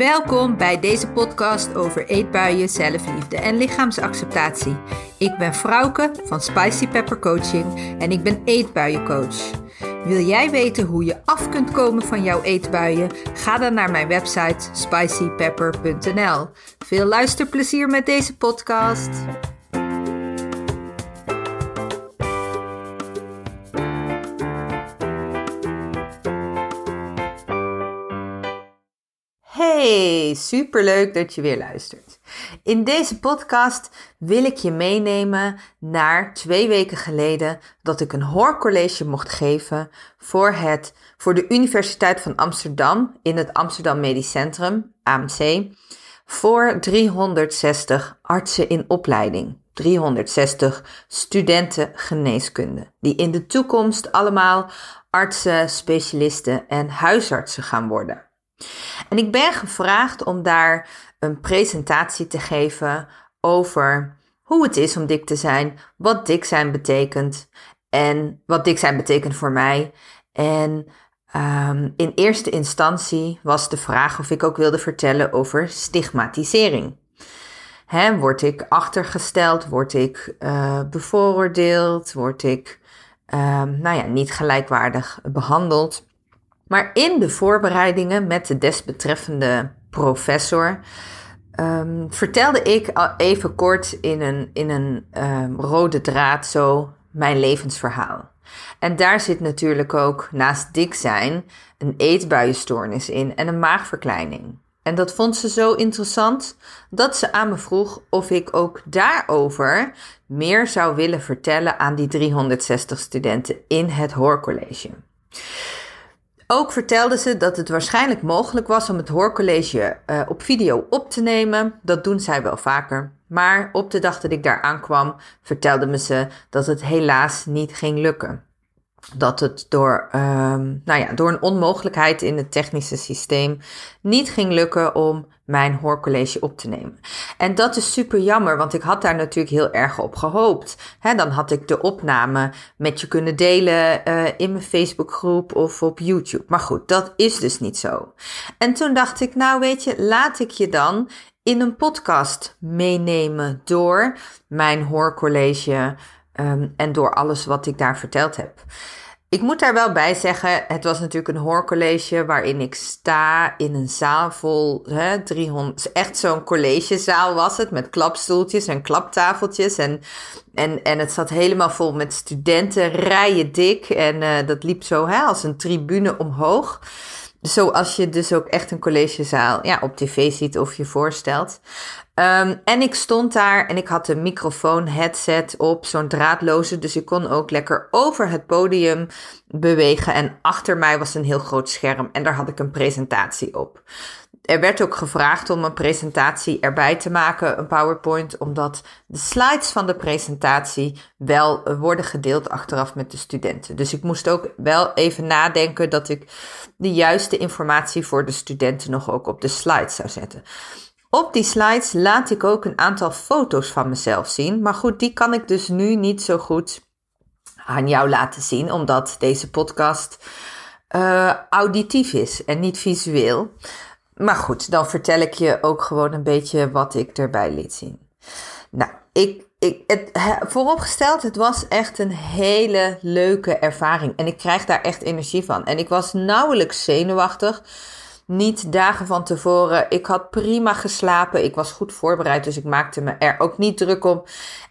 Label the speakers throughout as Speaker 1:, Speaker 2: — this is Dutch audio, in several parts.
Speaker 1: Welkom bij deze podcast over eetbuien, zelfliefde en lichaamsacceptatie. Ik ben Frauke van Spicy Pepper Coaching en ik ben eetbuiencoach. Wil jij weten hoe je af kunt komen van jouw eetbuien? Ga dan naar mijn website spicypepper.nl. Veel luisterplezier met deze podcast. Hey, superleuk dat je weer luistert. In deze podcast wil ik je meenemen naar twee weken geleden dat ik een hoorcollege mocht geven voor, het, voor de Universiteit van Amsterdam in het Amsterdam Medisch Centrum, AMC, voor 360 artsen in opleiding. 360 studenten geneeskunde, die in de toekomst allemaal artsen, specialisten en huisartsen gaan worden. En ik ben gevraagd om daar een presentatie te geven over hoe het is om dik te zijn, wat dik zijn betekent en wat dik zijn betekent voor mij. En um, in eerste instantie was de vraag of ik ook wilde vertellen over stigmatisering. Hè, word ik achtergesteld? Word ik uh, bevooroordeeld? Word ik um, nou ja, niet gelijkwaardig behandeld? Maar in de voorbereidingen met de desbetreffende professor um, vertelde ik even kort in een, in een um, rode draad zo mijn levensverhaal. En daar zit natuurlijk ook naast dik zijn een eetbuienstoornis in en een maagverkleining. En dat vond ze zo interessant dat ze aan me vroeg of ik ook daarover meer zou willen vertellen aan die 360 studenten in het hoorcollege. Ook vertelde ze dat het waarschijnlijk mogelijk was om het hoorcollege uh, op video op te nemen. Dat doen zij wel vaker. Maar op de dag dat ik daar aankwam, vertelde me ze dat het helaas niet ging lukken. Dat het door, um, nou ja, door een onmogelijkheid in het technische systeem niet ging lukken om mijn hoorcollege op te nemen. En dat is super jammer, want ik had daar natuurlijk heel erg op gehoopt. dan had ik de opname met je kunnen delen uh, in mijn Facebookgroep of op YouTube. Maar goed, dat is dus niet zo. En toen dacht ik, nou weet je, laat ik je dan in een podcast meenemen door mijn hoorcollege um, en door alles wat ik daar verteld heb. Ik moet daar wel bij zeggen, het was natuurlijk een hoorcollege waarin ik sta in een zaal vol hè, 300. Echt zo'n collegezaal was het, met klapstoeltjes en klaptafeltjes. En, en, en het zat helemaal vol met studenten, rijen dik. En uh, dat liep zo hè, als een tribune omhoog. Zoals je dus ook echt een collegezaal ja, op tv ziet of je voorstelt. Um, en ik stond daar en ik had een microfoon headset op, zo'n draadloze. Dus ik kon ook lekker over het podium bewegen. En achter mij was een heel groot scherm en daar had ik een presentatie op. Er werd ook gevraagd om een presentatie erbij te maken, een PowerPoint, omdat de slides van de presentatie wel worden gedeeld achteraf met de studenten. Dus ik moest ook wel even nadenken dat ik de juiste informatie voor de studenten nog ook op de slides zou zetten. Op die slides laat ik ook een aantal foto's van mezelf zien. Maar goed, die kan ik dus nu niet zo goed aan jou laten zien, omdat deze podcast uh, auditief is en niet visueel. Maar goed, dan vertel ik je ook gewoon een beetje wat ik erbij liet zien. Nou, ik, ik, het, vooropgesteld, het was echt een hele leuke ervaring. En ik krijg daar echt energie van. En ik was nauwelijks zenuwachtig niet dagen van tevoren. Ik had prima geslapen. Ik was goed voorbereid, dus ik maakte me er ook niet druk om.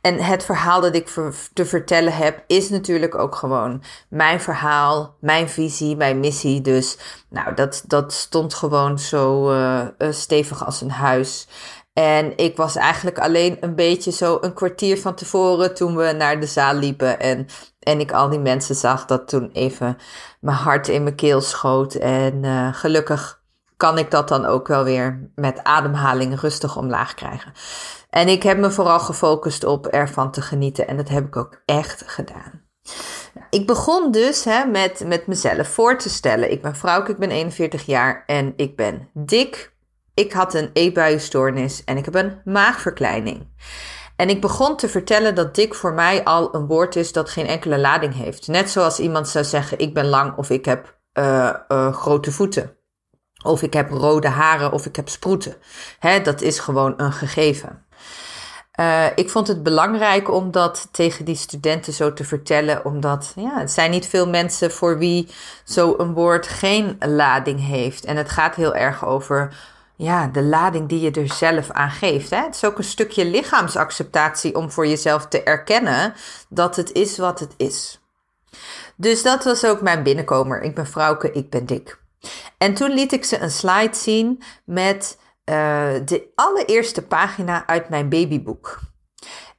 Speaker 1: En het verhaal dat ik te vertellen heb, is natuurlijk ook gewoon mijn verhaal, mijn visie, mijn missie. Dus nou, dat, dat stond gewoon zo uh, stevig als een huis. En ik was eigenlijk alleen een beetje zo een kwartier van tevoren toen we naar de zaal liepen. En, en ik al die mensen zag, dat toen even mijn hart in mijn keel schoot. En uh, gelukkig kan ik dat dan ook wel weer met ademhaling rustig omlaag krijgen. En ik heb me vooral gefocust op ervan te genieten en dat heb ik ook echt gedaan. Ik begon dus hè, met, met mezelf voor te stellen. Ik ben vrouw, ik ben 41 jaar en ik ben dik. Ik had een eetbuienstoornis en ik heb een maagverkleining. En ik begon te vertellen dat dik voor mij al een woord is dat geen enkele lading heeft. Net zoals iemand zou zeggen: ik ben lang of ik heb uh, uh, grote voeten. Of ik heb rode haren of ik heb sproeten. Dat is gewoon een gegeven. Uh, ik vond het belangrijk om dat tegen die studenten zo te vertellen, omdat ja, het zijn niet veel mensen voor wie zo'n woord geen lading heeft. En het gaat heel erg over ja, de lading die je er zelf aan geeft. Hè? Het is ook een stukje lichaamsacceptatie om voor jezelf te erkennen dat het is wat het is. Dus dat was ook mijn binnenkomer. Ik ben vrouwke, ik ben dik. En toen liet ik ze een slide zien met uh, de allereerste pagina uit mijn babyboek.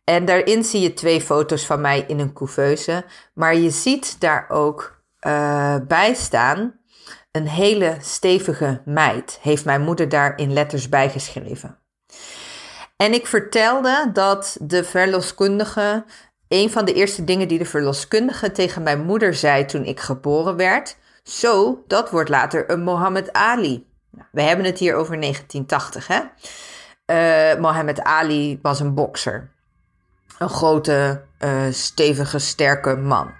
Speaker 1: En daarin zie je twee foto's van mij in een couveuse. Maar je ziet daar ook uh, bij staan een hele stevige meid. Heeft mijn moeder daar in letters bijgeschreven. En ik vertelde dat de verloskundige. Een van de eerste dingen die de verloskundige tegen mijn moeder zei toen ik geboren werd. Zo, dat wordt later een Mohammed Ali. Nou, we hebben het hier over 1980, hè? Uh, Mohammed Ali was een bokser. Een grote, uh, stevige, sterke man.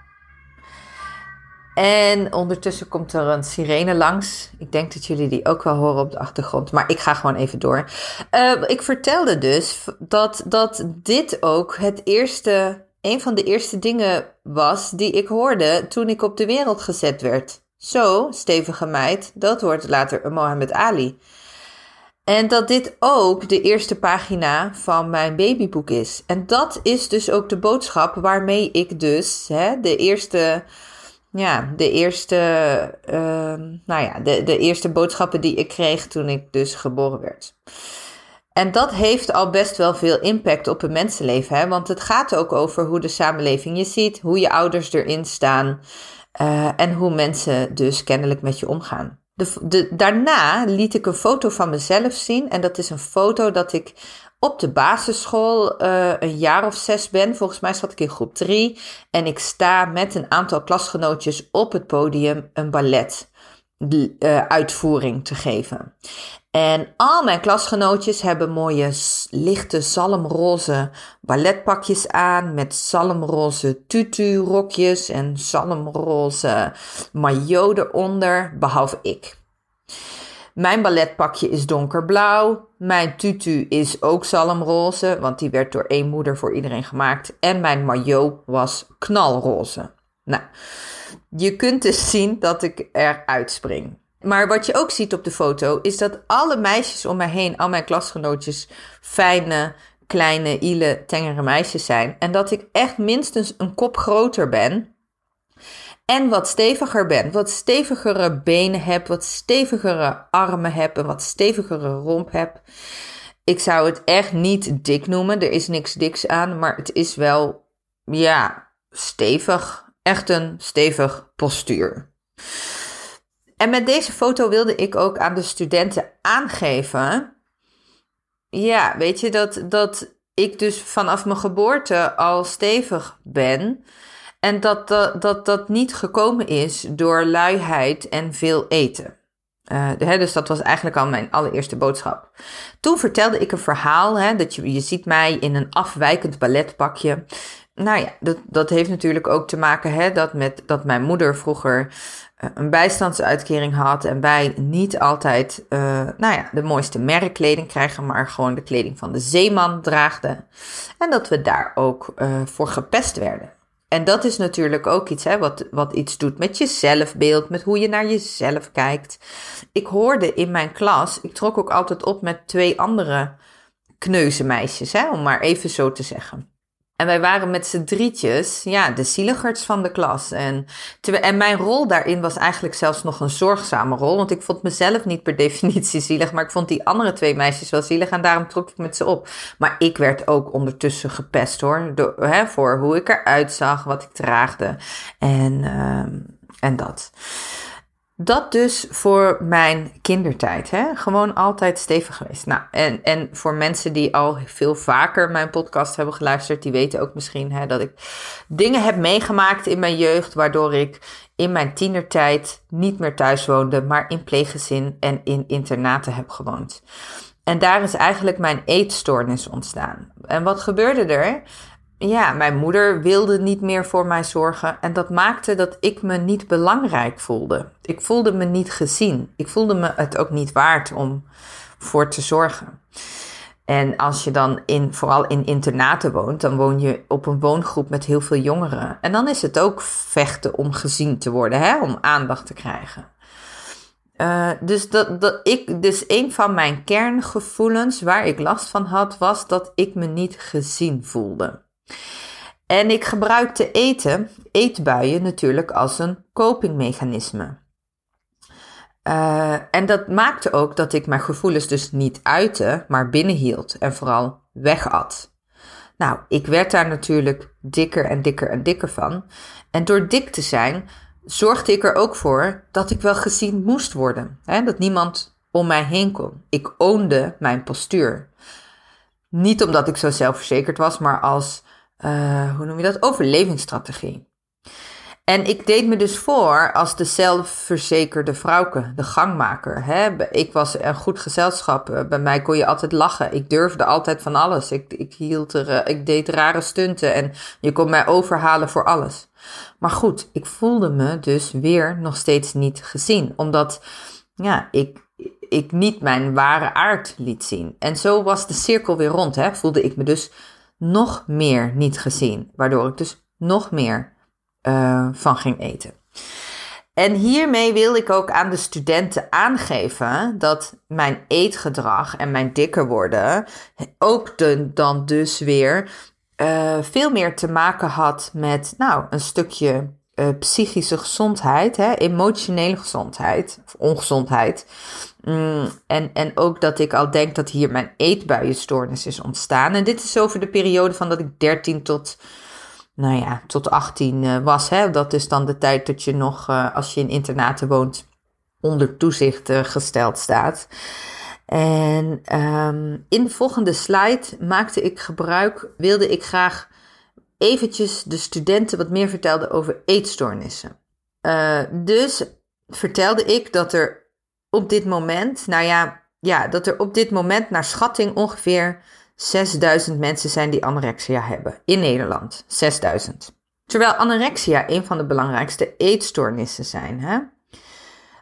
Speaker 1: En ondertussen komt er een sirene langs. Ik denk dat jullie die ook wel horen op de achtergrond. Maar ik ga gewoon even door. Uh, ik vertelde dus dat, dat dit ook het eerste, een van de eerste dingen was die ik hoorde toen ik op de wereld gezet werd. Zo, stevige meid, dat wordt later Mohammed Ali. En dat dit ook de eerste pagina van mijn babyboek is. En dat is dus ook de boodschap waarmee ik dus hè, de eerste, ja, de eerste, uh, nou ja, de, de eerste boodschappen die ik kreeg toen ik dus geboren werd. En dat heeft al best wel veel impact op een mensenleven, hè? want het gaat ook over hoe de samenleving je ziet, hoe je ouders erin staan. Uh, en hoe mensen dus kennelijk met je omgaan. De, daarna liet ik een foto van mezelf zien. En dat is een foto dat ik op de basisschool uh, een jaar of zes ben. Volgens mij zat ik in groep drie. En ik sta met een aantal klasgenootjes op het podium een ballet uh, uitvoering te geven. En al mijn klasgenootjes hebben mooie lichte zalmroze balletpakjes aan met zalmroze tutu-rokjes en zalmroze maillot eronder, behalve ik. Mijn balletpakje is donkerblauw. Mijn tutu is ook zalmroze, want die werd door één moeder voor iedereen gemaakt. En mijn maillot was knalroze. Nou, je kunt dus zien dat ik eruit spring. Maar wat je ook ziet op de foto is dat alle meisjes om mij heen, al mijn klasgenootjes, fijne, kleine, ile, tengere meisjes zijn. En dat ik echt minstens een kop groter ben. En wat steviger ben. Wat stevigere benen heb, wat stevigere armen heb en wat stevigere romp heb. Ik zou het echt niet dik noemen. Er is niks diks aan, maar het is wel, ja, stevig. Echt een stevig postuur. En met deze foto wilde ik ook aan de studenten aangeven. Ja, weet je, dat, dat ik dus vanaf mijn geboorte al stevig ben. En dat dat, dat, dat niet gekomen is door luiheid en veel eten. Uh, hè, dus dat was eigenlijk al mijn allereerste boodschap. Toen vertelde ik een verhaal. Hè, dat je, je ziet mij in een afwijkend balletpakje. Nou ja, dat, dat heeft natuurlijk ook te maken hè, dat, met, dat mijn moeder vroeger eh, een bijstandsuitkering had en wij niet altijd uh, nou ja, de mooiste merkkleding krijgen, maar gewoon de kleding van de zeeman draagden. En dat we daar ook uh, voor gepest werden. En dat is natuurlijk ook iets hè, wat, wat iets doet met je zelfbeeld, met hoe je naar jezelf kijkt. Ik hoorde in mijn klas, ik trok ook altijd op met twee andere kneuzenmeisjes, hè, om maar even zo te zeggen. En wij waren met z'n drietjes, ja, de zieligerts van de klas. En, en mijn rol daarin was eigenlijk zelfs nog een zorgzame rol. Want ik vond mezelf niet per definitie zielig, maar ik vond die andere twee meisjes wel zielig. En daarom trok ik met ze op. Maar ik werd ook ondertussen gepest hoor. Door, hè, voor hoe ik eruit zag, wat ik draagde. En, uh, en dat. Dat dus voor mijn kindertijd. Hè? Gewoon altijd stevig geweest. Nou, en, en voor mensen die al veel vaker mijn podcast hebben geluisterd, die weten ook misschien hè, dat ik dingen heb meegemaakt in mijn jeugd, waardoor ik in mijn tienertijd niet meer thuis woonde, maar in pleeggezin en in internaten heb gewoond. En daar is eigenlijk mijn eetstoornis ontstaan. En wat gebeurde er? Ja, mijn moeder wilde niet meer voor mij zorgen. En dat maakte dat ik me niet belangrijk voelde. Ik voelde me niet gezien. Ik voelde me het ook niet waard om voor te zorgen. En als je dan in, vooral in internaten woont, dan woon je op een woongroep met heel veel jongeren. En dan is het ook vechten om gezien te worden, hè? om aandacht te krijgen. Uh, dus, dat, dat ik, dus een van mijn kerngevoelens waar ik last van had, was dat ik me niet gezien voelde. En ik gebruikte eten, eetbuien natuurlijk als een copingmechanisme. Uh, en dat maakte ook dat ik mijn gevoelens dus niet uitte, maar binnenhield en vooral wegat. Nou, ik werd daar natuurlijk dikker en dikker en dikker van. En door dik te zijn, zorgde ik er ook voor dat ik wel gezien moest worden. Hè? Dat niemand om mij heen kon. Ik oonde mijn postuur. Niet omdat ik zo zelfverzekerd was, maar als, uh, hoe noem je dat, overlevingsstrategie. En ik deed me dus voor als de zelfverzekerde vrouwke, de gangmaker. Hè? Ik was een goed gezelschap. Eh, bij mij kon je altijd lachen. Ik durfde altijd van alles. Ik, ik, hield er, eh, ik deed rare stunten en je kon mij overhalen voor alles. Maar goed, ik voelde me dus weer nog steeds niet gezien. Omdat ja, ik, ik niet mijn ware aard liet zien. En zo was de cirkel weer rond. Hè? Voelde ik me dus nog meer niet gezien. Waardoor ik dus nog meer uh, van ging eten. En hiermee wil ik ook aan de studenten aangeven dat mijn eetgedrag en mijn dikker worden ook dan dus weer uh, veel meer te maken had met nou, een stukje uh, psychische gezondheid, hè, emotionele gezondheid of ongezondheid. Mm, en, en ook dat ik al denk dat hier mijn eetbuienstoornis is ontstaan. En dit is over de periode van dat ik 13 tot nou ja, tot 18 uh, was. Hè? Dat is dan de tijd dat je nog, uh, als je in internaten woont, onder toezicht gesteld staat. En um, in de volgende slide maakte ik gebruik, wilde ik graag eventjes de studenten wat meer vertellen over eetstoornissen. dus vertelde ik dat er op dit moment, nou ja, ja, dat er op dit moment naar schatting ongeveer 6000 mensen zijn die anorexia hebben in Nederland. 6000. Terwijl anorexia een van de belangrijkste eetstoornissen zijn. Hè?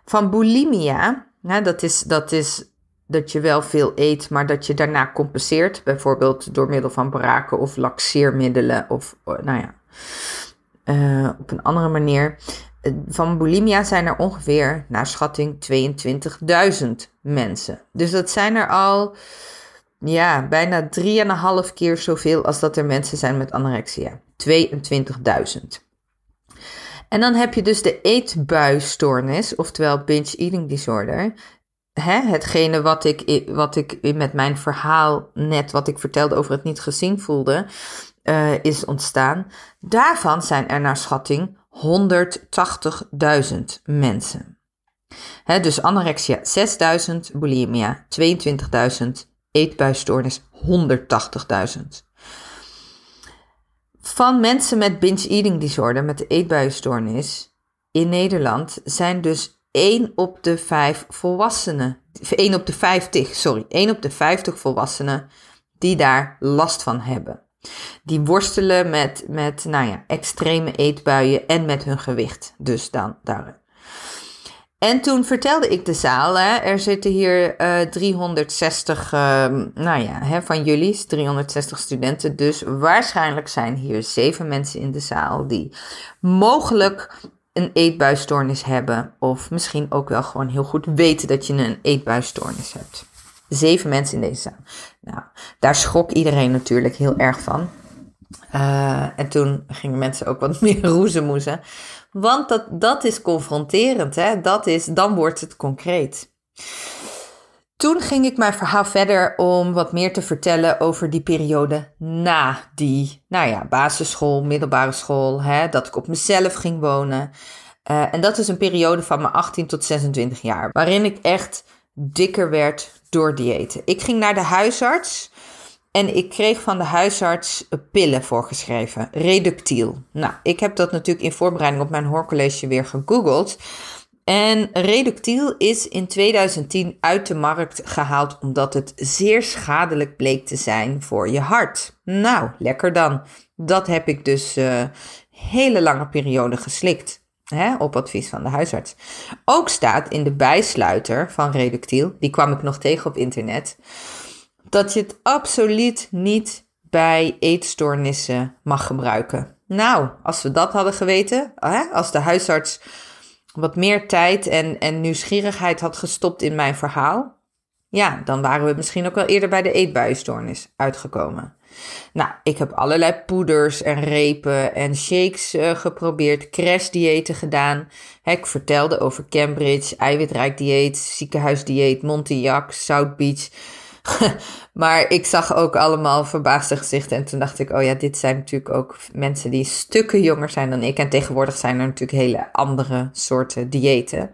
Speaker 1: Van bulimia, hè, dat, is, dat is dat je wel veel eet, maar dat je daarna compenseert. Bijvoorbeeld door middel van braken of laxeermiddelen of oh, nou ja, uh, op een andere manier. Van bulimia zijn er ongeveer, naar schatting, 22.000 mensen. Dus dat zijn er al ja, bijna 3,5 keer zoveel als dat er mensen zijn met anorexia. 22.000. En dan heb je dus de eetbuistoornis, oftewel binge eating disorder. Hè, hetgene wat ik, wat ik met mijn verhaal net, wat ik vertelde over het niet gezien voelde, uh, is ontstaan. Daarvan zijn er naar schatting 180.000 mensen. Dus anorexia 6.000, bulimia 22.000, eetbuisstoornis 180.000. Van mensen met binge eating disorder, met de eetbuisstoornis in Nederland, zijn dus 1 op de 5 volwassenen, 1 op de 50, sorry, 1 op de 50 volwassenen die daar last van hebben. Die worstelen met, met nou ja, extreme eetbuien en met hun gewicht. Dus dan daar. En toen vertelde ik de zaal, hè, er zitten hier uh, 360, uh, nou ja, hè, van jullie, 360 studenten. Dus waarschijnlijk zijn hier zeven mensen in de zaal die mogelijk een eetbuisstoornis hebben. Of misschien ook wel gewoon heel goed weten dat je een eetbuisstoornis hebt. Zeven mensen in deze zaal. Nou, daar schrok iedereen natuurlijk heel erg van. Uh, en toen gingen mensen ook wat meer roezemoezen. Want dat, dat is confronterend, hè? Dat is, dan wordt het concreet. Toen ging ik mijn verhaal verder om wat meer te vertellen over die periode na die, nou ja, basisschool, middelbare school, hè, dat ik op mezelf ging wonen. Uh, en dat is een periode van mijn 18 tot 26 jaar, waarin ik echt dikker werd door diëten. Ik ging naar de huisarts en ik kreeg van de huisarts pillen voorgeschreven, reductiel. Nou, ik heb dat natuurlijk in voorbereiding op mijn hoorcollege weer gegoogeld. En reductiel is in 2010 uit de markt gehaald omdat het zeer schadelijk bleek te zijn voor je hart. Nou, lekker dan. Dat heb ik dus uh, hele lange periode geslikt. Hè, op advies van de huisarts. Ook staat in de bijsluiter van Reductiel, die kwam ik nog tegen op internet, dat je het absoluut niet bij eetstoornissen mag gebruiken. Nou, als we dat hadden geweten, hè, als de huisarts wat meer tijd en, en nieuwsgierigheid had gestopt in mijn verhaal, ja, dan waren we misschien ook wel eerder bij de eetbuienstoornis uitgekomen. Nou, ik heb allerlei poeders en repen en shakes uh, geprobeerd, crashdiëten gedaan. ik vertelde over Cambridge, eiwitrijk dieet, ziekenhuisdieet, Montiac, South Beach. maar ik zag ook allemaal verbaasde gezichten. En toen dacht ik, oh ja, dit zijn natuurlijk ook mensen die stukken jonger zijn dan ik. En tegenwoordig zijn er natuurlijk hele andere soorten diëten.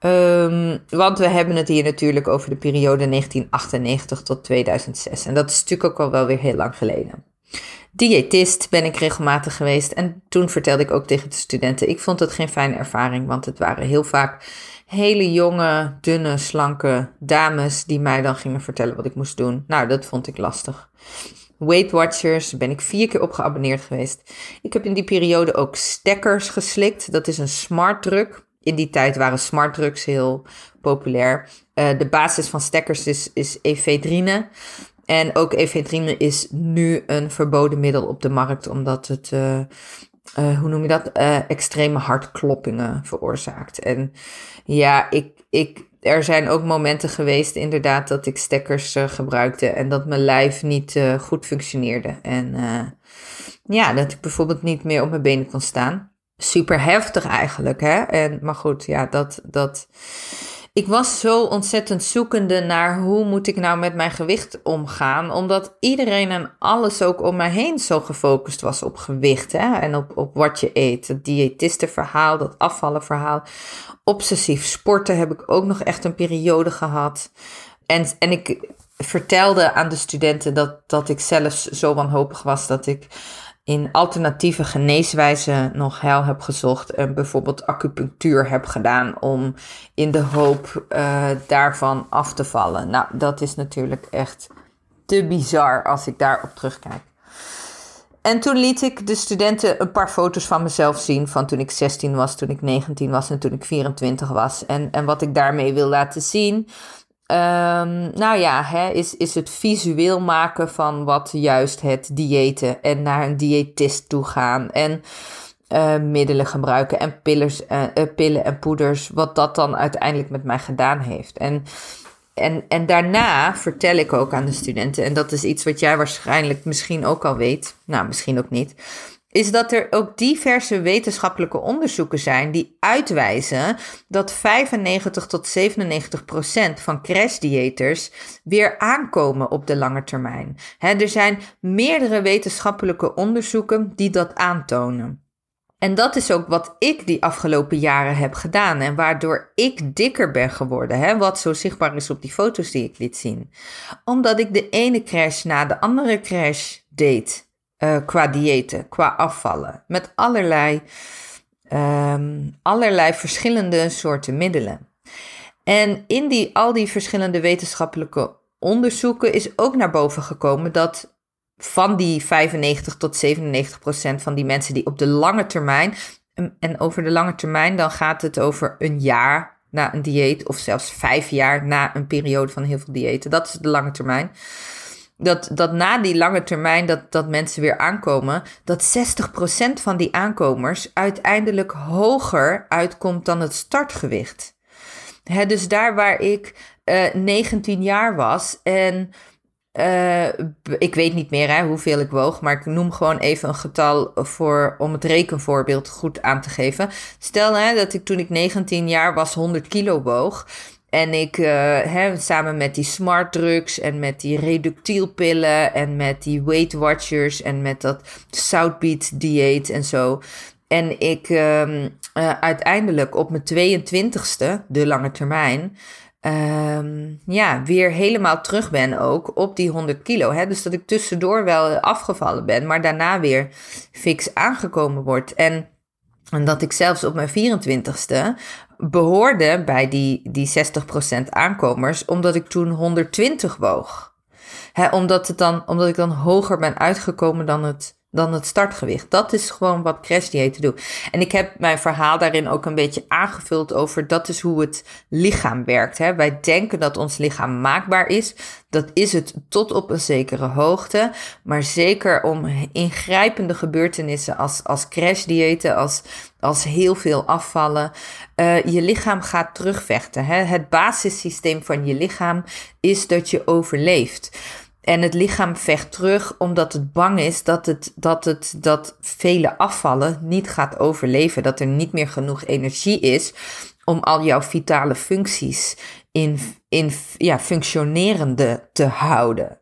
Speaker 1: Um, want we hebben het hier natuurlijk over de periode 1998 tot 2006. En dat is natuurlijk ook al wel weer heel lang geleden. Diëtist ben ik regelmatig geweest. En toen vertelde ik ook tegen de studenten: ik vond het geen fijne ervaring. Want het waren heel vaak hele jonge, dunne, slanke dames die mij dan gingen vertellen wat ik moest doen. Nou, dat vond ik lastig. Weight Watchers ben ik vier keer op geabonneerd geweest. Ik heb in die periode ook stekkers geslikt. Dat is een smart druk. In die tijd waren smartdrugs heel populair. Uh, de basis van stekkers is, is efedrine. En ook efedrine is nu een verboden middel op de markt, omdat het, uh, uh, hoe noem je dat, extreme hartkloppingen veroorzaakt. En ja, ik, ik, er zijn ook momenten geweest inderdaad dat ik stekkers gebruikte en dat mijn lijf niet goed functioneerde. En ja, dat ik bijvoorbeeld niet meer op mijn benen kon staan super heftig eigenlijk. Hè? En, maar goed, ja, dat, dat. Ik was zo ontzettend zoekende naar hoe moet ik nou met mijn gewicht omgaan. Omdat iedereen en alles ook om mij heen zo gefocust was op gewicht. Hè? En op, op wat je eet. Het diëtistenverhaal, dat afvallenverhaal. Obsessief sporten heb ik ook nog echt een periode gehad. En, en ik vertelde aan de studenten dat, dat ik zelfs zo wanhopig was dat ik in alternatieve geneeswijzen nog heil heb gezocht en bijvoorbeeld acupunctuur heb gedaan om in de hoop uh, daarvan af te vallen. Nou, dat is natuurlijk echt te bizar als ik daarop terugkijk. En toen liet ik de studenten een paar foto's van mezelf zien van toen ik 16 was, toen ik 19 was en toen ik 24 was. En, en wat ik daarmee wil laten zien, Um, nou ja, hè, is, is het visueel maken van wat juist het diëten en naar een diëtist toe gaan en uh, middelen gebruiken en pillers, uh, pillen en poeders, wat dat dan uiteindelijk met mij gedaan heeft. En, en, en daarna vertel ik ook aan de studenten, en dat is iets wat jij waarschijnlijk misschien ook al weet, nou misschien ook niet, is dat er ook diverse wetenschappelijke onderzoeken zijn die uitwijzen dat 95 tot 97 procent van crashdiëters weer aankomen op de lange termijn. er zijn meerdere wetenschappelijke onderzoeken die dat aantonen. En dat is ook wat ik die afgelopen jaren heb gedaan en waardoor ik dikker ben geworden, hè, wat zo zichtbaar is op die foto's die ik liet zien. Omdat ik de ene crash na de andere crash deed. Uh, qua diëten, qua afvallen. Met allerlei, um, allerlei verschillende soorten middelen. En in die, al die verschillende wetenschappelijke onderzoeken is ook naar boven gekomen dat van die 95 tot 97 procent van die mensen die op de lange termijn, en over de lange termijn, dan gaat het over een jaar na een dieet, of zelfs vijf jaar na een periode van heel veel diëten. Dat is de lange termijn dat, dat na die lange termijn dat, dat mensen weer aankomen, dat 60% van die aankomers uiteindelijk hoger uitkomt dan het startgewicht. Dus daar waar ik uh, eh, 19 jaar was en uh, ik weet niet meer hè, hoeveel ik woog, maar ik noem gewoon even een getal voor, om het rekenvoorbeeld goed aan te geven. Stel hè, dat ik toen ik 19 jaar was 100 kilo woog. En ik, uh, samen met die smart drugs en met die reductielpillen en met die Weight Watchers en met dat Southbeat dieet en zo. En ik um, uh, uiteindelijk op mijn 22ste, de lange termijn, um, ja, weer helemaal terug ben ook op die 100 kilo. Hè? Dus dat ik tussendoor wel afgevallen ben, maar daarna weer fix aangekomen word. En en dat ik zelfs op mijn 24ste behoorde bij die, die 60% aankomers, omdat ik toen 120 woog. omdat, het dan, omdat ik dan hoger ben uitgekomen dan het dan het startgewicht. Dat is gewoon wat crashdiëten doen. En ik heb mijn verhaal daarin ook een beetje aangevuld over dat is hoe het lichaam werkt. Hè. Wij denken dat ons lichaam maakbaar is. Dat is het tot op een zekere hoogte. Maar zeker om ingrijpende gebeurtenissen als, als crashdiëten, als, als heel veel afvallen. Uh, je lichaam gaat terugvechten. Hè. Het basissysteem van je lichaam is dat je overleeft. En het lichaam vecht terug omdat het bang is dat het, dat het dat vele afvallen niet gaat overleven. Dat er niet meer genoeg energie is om al jouw vitale functies in, in ja, functionerende te houden.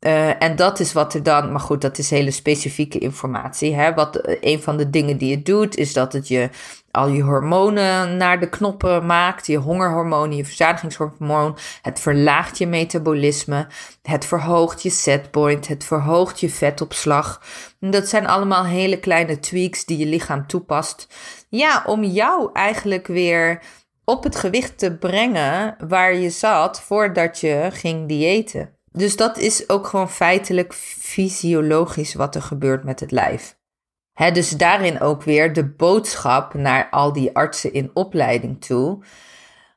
Speaker 1: Uh, en dat is wat er dan, maar goed, dat is hele specifieke informatie. Hè? Wat uh, een van de dingen die het doet, is dat het je al je hormonen naar de knoppen maakt, je hongerhormonen, je verzadigingshormoon. Het verlaagt je metabolisme, het verhoogt je setpoint, het verhoogt je vetopslag. Dat zijn allemaal hele kleine tweaks die je lichaam toepast. Ja, om jou eigenlijk weer op het gewicht te brengen waar je zat voordat je ging diëten. Dus dat is ook gewoon feitelijk fysiologisch wat er gebeurt met het lijf. Dus daarin ook weer de boodschap naar al die artsen in opleiding toe.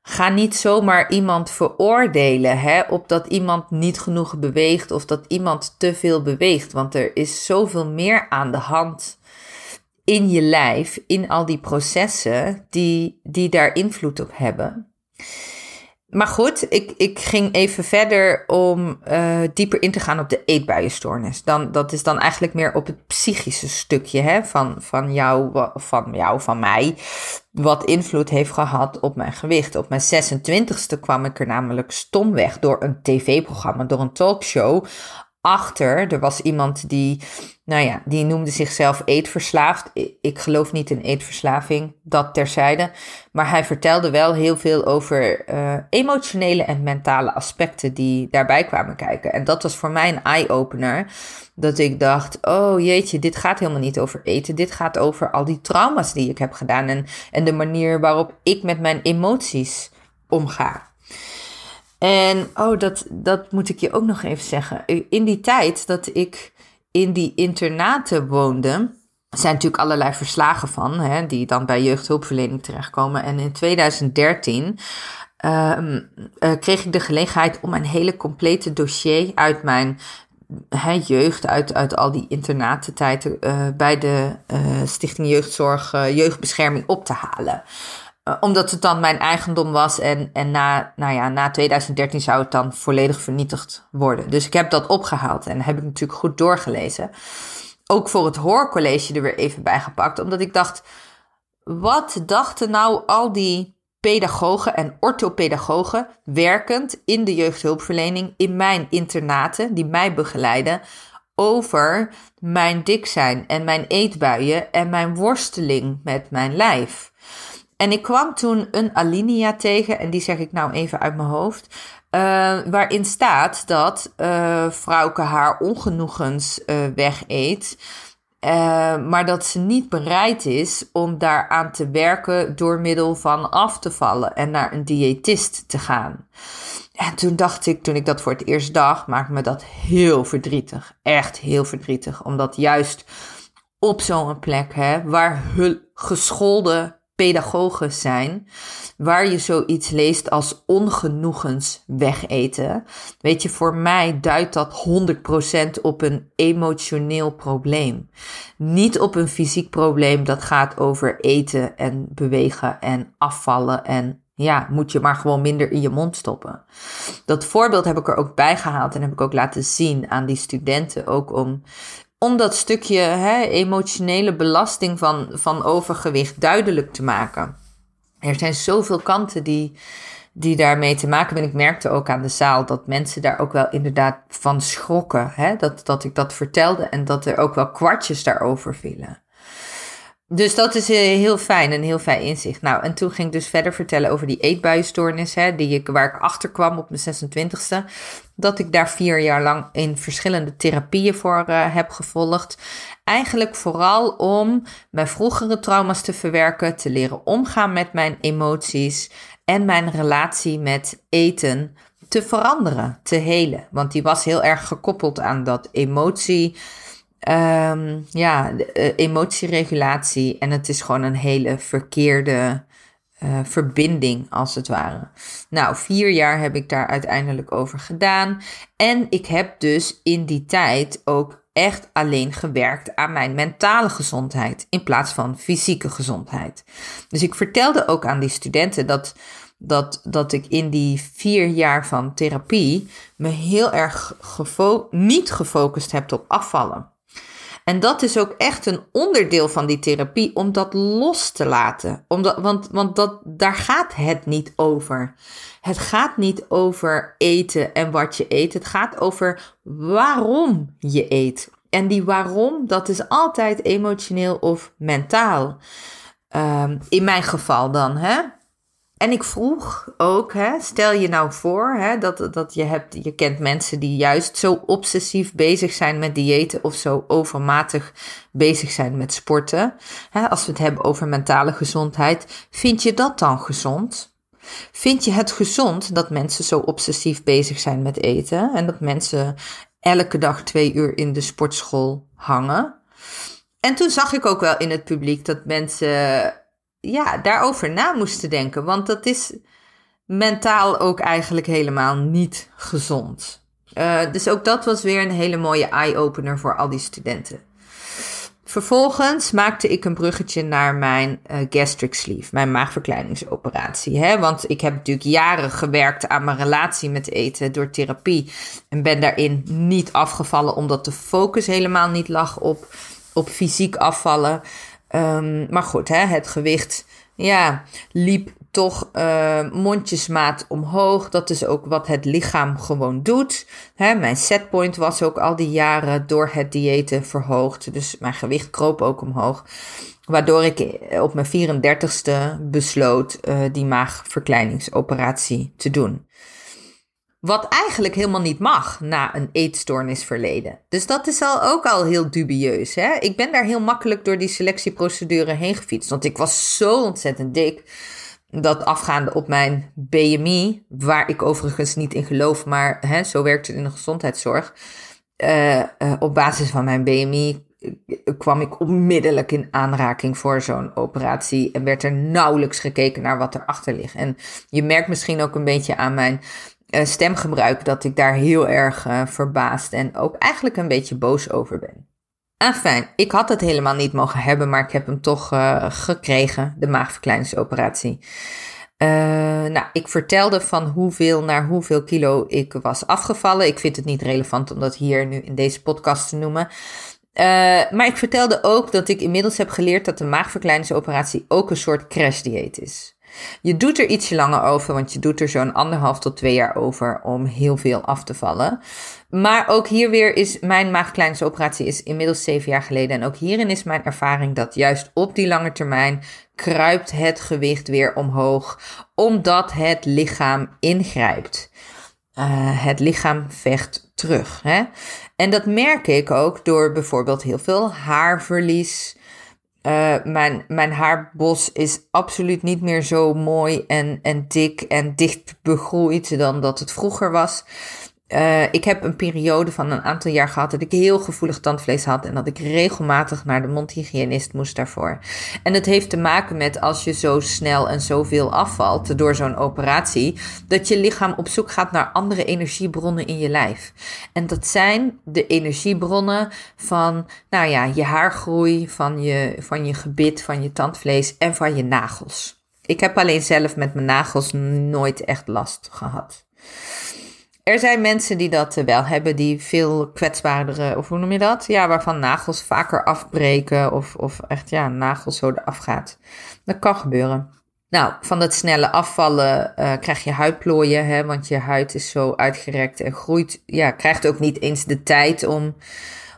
Speaker 1: Ga niet zomaar iemand veroordelen op dat iemand niet genoeg beweegt of dat iemand te veel beweegt. Want er is zoveel meer aan de hand in je lijf, in al die processen die, die daar invloed op hebben. Maar goed, ik, ik ging even verder om uh, dieper in te gaan op de eetbuienstoornis. Dan, dat is dan eigenlijk meer op het psychische stukje hè, van, van, jou, van jou, van mij. Wat invloed heeft gehad op mijn gewicht. Op mijn 26e kwam ik er namelijk stomweg door een tv-programma, door een talkshow achter. Er was iemand die, nou ja, die noemde zichzelf eetverslaafd. Ik geloof niet in eetverslaving, dat terzijde. Maar hij vertelde wel heel veel over uh, emotionele en mentale aspecten die daarbij kwamen kijken. En dat was voor mij een eye-opener. Dat ik dacht, oh jeetje, dit gaat helemaal niet over eten. Dit gaat over al die trauma's die ik heb gedaan. En, en de manier waarop ik met mijn emoties omga. En oh, dat, dat moet ik je ook nog even zeggen. In die tijd dat ik in die internaten woonde, zijn natuurlijk allerlei verslagen van, hè, die dan bij jeugdhulpverlening terechtkomen. En in 2013 ehm, eh, kreeg ik de gelegenheid om een hele complete dossier uit mijn jeugd, uit, uit al die internatentijden, uh, bij de uh, Stichting Jeugdzorg, Jeugdbescherming op te halen. Eh, omdat het dan mijn eigendom was en, en na, nou ja, na 2013 zou het dan volledig vernietigd worden. Dus ik heb dat opgehaald en heb ik natuurlijk goed doorgelezen. Ook voor het hoorcollege er weer even bij gepakt, omdat ik dacht, wat dachten nou al die pedagogen en orthopedagogen werkend in de jeugdhulpverlening in mijn internaten die mij begeleiden over mijn dik zijn en mijn eetbuien en mijn worsteling met mijn lijf. En ik kwam toen een alinea tegen, en die zeg ik nou even uit mijn hoofd. Uh, waarin staat dat uh, vrouwke haar ongenoegens uh, wegeet. maar dat ze niet bereid is om daaraan te werken door middel van af te vallen en naar een diëtist te gaan. En toen dacht ik, toen ik dat voor het eerst dacht, maakte me dat heel verdrietig. Echt heel verdrietig. Omdat juist op zo'n plek, hè, waar gescholden pedagogen zijn, waar je zoiets leest als ongenoegens wegeten. Weet je, voor mij duidt dat 100% op een emotioneel probleem. Niet op een fysiek probleem dat gaat over eten en bewegen en afvallen en ja, moet je maar gewoon minder in je mond stoppen. Dat voorbeeld heb ik er ook bij gehaald en heb ik ook laten zien aan die studenten. Ook om om dat stukje hè, emotionele belasting van, van overgewicht duidelijk te maken. Er zijn zoveel kanten die, die daarmee te maken hebben. Ik merkte ook aan de zaal dat mensen daar ook wel inderdaad van schrokken. Hè? Dat, dat ik dat vertelde en dat er ook wel kwartjes daarover vielen. Dus dat is eh, heel fijn, een heel fijn inzicht. Nou, en toen ging ik dus verder vertellen over die eetbuistoornis, hè, die ik, waar ik achter kwam op mijn 26e. Dat ik daar vier jaar lang in verschillende therapieën voor uh, heb gevolgd. Eigenlijk vooral om mijn vroegere trauma's te verwerken, te leren omgaan met mijn emoties en mijn relatie met eten te veranderen, te helen. Want die was heel erg gekoppeld aan dat emotie ehm, ja, uh, emotieregulatie. En het is gewoon een hele verkeerde uh, verbinding, als het ware. Nou, vier jaar heb ik daar uiteindelijk over gedaan. En ik heb dus in die tijd ook echt alleen gewerkt aan mijn mentale gezondheid in plaats van fysieke gezondheid. Dus ik vertelde ook aan die studenten dat, dat, dat ik in die vier jaar van therapie me heel erg niet gefocust heb op afvallen. En dat is ook echt een onderdeel van die therapie om dat los te laten. Omdat, want want dat, daar gaat het niet over. Het gaat niet over eten en wat je eet. Het gaat over waarom je eet. En die waarom, dat is altijd emotioneel of mentaal. Um, in mijn geval dan, hè. En ik vroeg ook, hè, stel je nou voor hè, dat, dat je, hebt, je kent mensen die juist zo obsessief bezig zijn met diëten of zo overmatig bezig zijn met sporten. Hè, als we het hebben over mentale gezondheid, vind je dat dan gezond? Vind je het gezond dat mensen zo obsessief bezig zijn met eten en dat mensen elke dag twee uur in de sportschool hangen? En toen zag ik ook wel in het publiek dat mensen ja, daarover na moesten denken. Want dat is mentaal ook eigenlijk helemaal niet gezond. Uh, dus ook dat was weer een hele mooie eye-opener voor al die studenten. Vervolgens maakte ik een bruggetje naar mijn uh, gastric sleeve, mijn maagverkleiningsoperatie. Hè? Want ik heb natuurlijk jaren gewerkt aan mijn relatie met eten door therapie. En ben daarin niet afgevallen, omdat de focus helemaal niet lag op, op fysiek afvallen. Um, maar goed, hè, het gewicht ja, liep toch uh, mondjesmaat omhoog. Dat is ook wat het lichaam gewoon doet. Hè, mijn setpoint was ook al die jaren door het diëten verhoogd. Dus mijn gewicht kroop ook omhoog. Waardoor ik op mijn 34ste besloot uh, die maagverkleiningsoperatie te doen. Wat eigenlijk helemaal niet mag na een eetstoornisverleden. Dus dat is al, ook al heel dubieus. Hè? Ik ben daar heel makkelijk door die selectieprocedure heen gefietst. Want ik was zo ontzettend dik. Dat afgaande op mijn BMI, waar ik overigens niet in geloof, maar hè, zo werkt het in de gezondheidszorg. Uh, uh, op basis van mijn BMI kwam ik onmiddellijk in aanraking voor zo'n operatie en werd er nauwelijks gekeken naar wat erachter ligt. En je merkt misschien ook een beetje aan mijn stemgebruik dat ik daar heel erg uh, verbaasd en ook eigenlijk een beetje boos over ben. Enfin, ik had het helemaal niet mogen hebben, maar ik heb hem toch uh, gekregen, de maagverkleiningsoperatie. nou, ik vertelde van hoeveel naar hoeveel kilo ik was afgevallen. Ik vind het niet relevant om dat hier nu in deze podcast te noemen. maar ik vertelde ook dat ik inmiddels heb geleerd dat de maagverkleiningsoperatie ook een soort crashdieet is. Je doet er ietsje langer over, want je doet er zo'n anderhalf tot twee jaar over om heel veel af te vallen. Maar ook hier weer is mijn maagkleinsoperatie is inmiddels zeven jaar geleden. En ook hierin is mijn ervaring dat juist op die lange termijn kruipt het gewicht weer omhoog, omdat het lichaam ingrijpt. Uh, het lichaam vecht terug. Hè? En dat merk ik ook door bijvoorbeeld heel veel haarverlies. Uh, mijn, mijn haarbos is absoluut niet meer zo mooi en, en dik en dicht begroeid dan dat het vroeger was. Uh, ik heb een periode van een aantal jaar gehad dat ik heel gevoelig tandvlees had en dat ik regelmatig naar de mondhygiënist moest daarvoor. En het heeft te maken met als je zo snel en zoveel afvalt door zo'n operatie, dat je lichaam op zoek gaat naar andere energiebronnen in je lijf. En dat zijn de energiebronnen van, nou ja, je haargroei, van je, van je gebit, van je tandvlees en van je nagels. Ik heb alleen zelf met mijn nagels nooit echt last gehad. Er zijn mensen die dat wel hebben, die veel kwetsbaardere, of hoe noem je dat? Ja, waarvan nagels vaker afbreken of, of echt ja, nagels zo eraf gaat. Dat kan gebeuren. Nou, van dat snelle afvallen uh, krijg je huidplooien, hè, want je huid is zo uitgerekt en groeit. Ja, krijgt ook niet eens de tijd om,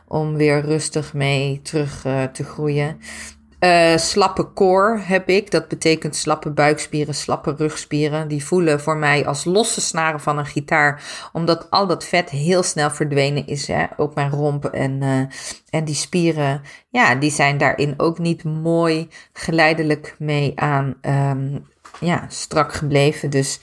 Speaker 1: om weer rustig mee terug uh, te groeien. Uh, slappe core heb ik. Dat betekent slappe buikspieren, slappe rugspieren. Die voelen voor mij als losse snaren van een gitaar. Omdat al dat vet heel snel verdwenen is. Hè? Ook mijn romp en, uh, en die spieren. Ja, die zijn daarin ook niet mooi geleidelijk mee aan um, ja, strak gebleven. Dus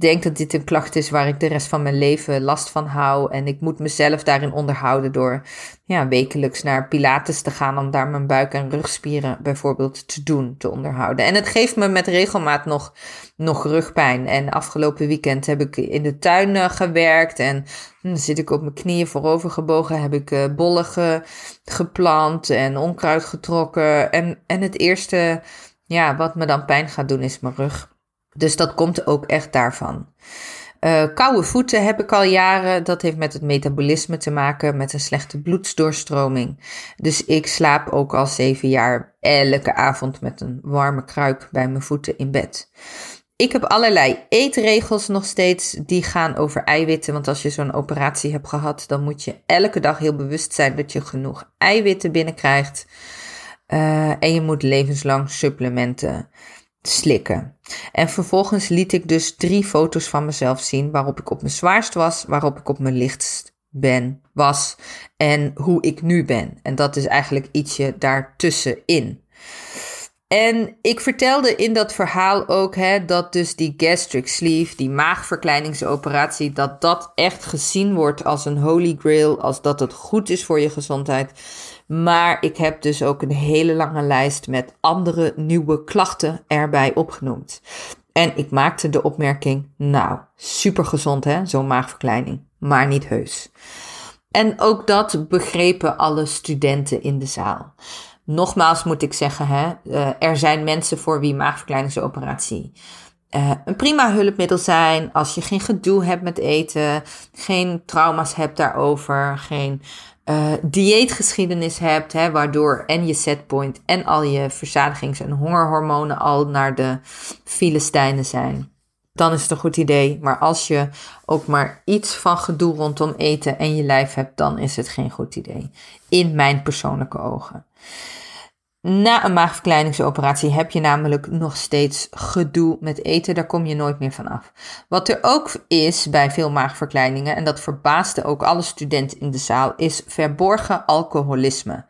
Speaker 1: denk dat dit een klacht is waar ik de rest van mijn leven last van hou. En ik moet mezelf daarin onderhouden door ja, wekelijks naar Pilates te gaan. Om daar mijn buik- en rugspieren bijvoorbeeld te doen, te onderhouden. En het geeft me met regelmaat nog, nog rugpijn. En afgelopen weekend heb ik in de tuin uh, gewerkt. En hm, dan zit ik op mijn knieën voorover gebogen. Heb ik uh, bollen geplant en onkruid getrokken. En, en het eerste ja, wat me dan pijn gaat doen is mijn rug. Dus dat komt ook echt daarvan. Uh, koude voeten heb ik al jaren. Dat heeft met het metabolisme te maken, met een slechte bloedsdoorstroming. Dus ik slaap ook al zeven jaar elke avond met een warme kruik bij mijn voeten in bed. Ik heb allerlei eetregels nog steeds die gaan over eiwitten. Want als je zo'n operatie hebt gehad, dan moet je elke dag heel bewust zijn dat je genoeg eiwitten binnenkrijgt. Uh, en je moet levenslang supplementen slikken. En vervolgens liet ik dus drie foto's van mezelf zien waarop ik op mijn zwaarst was, waarop ik op mijn lichtst ben, was en hoe ik nu ben. En dat is eigenlijk ietsje daartussenin. En ik vertelde in dat verhaal ook hè, dat dus die gastric sleeve, die maagverkleiningsoperatie, dat dat echt gezien wordt als een holy grail, als dat het goed is voor je gezondheid. Maar ik heb dus ook een hele lange lijst met andere nieuwe klachten erbij opgenoemd. En ik maakte de opmerking, nou, super gezond hè, zo'n maagverkleining, maar niet heus. En ook dat begrepen alle studenten in de zaal. Nogmaals moet ik zeggen, hè, uh, er zijn mensen voor wie maagverkleiningsoperatie uh, een prima hulpmiddel zijn. Als je geen gedoe hebt met eten, geen trauma's hebt daarover, geen uh, dieetgeschiedenis hebt, hè, waardoor en je setpoint en al je verzadigings- en hongerhormonen al naar de Filistijnen zijn. Dan is het een goed idee. Maar als je ook maar iets van gedoe rondom eten en je lijf hebt, dan is het geen goed idee. In mijn persoonlijke ogen. Na een maagverkleiningsoperatie heb je namelijk nog steeds gedoe met eten. Daar kom je nooit meer van af. Wat er ook is bij veel maagverkleiningen, en dat verbaasde ook alle studenten in de zaal, is verborgen alcoholisme.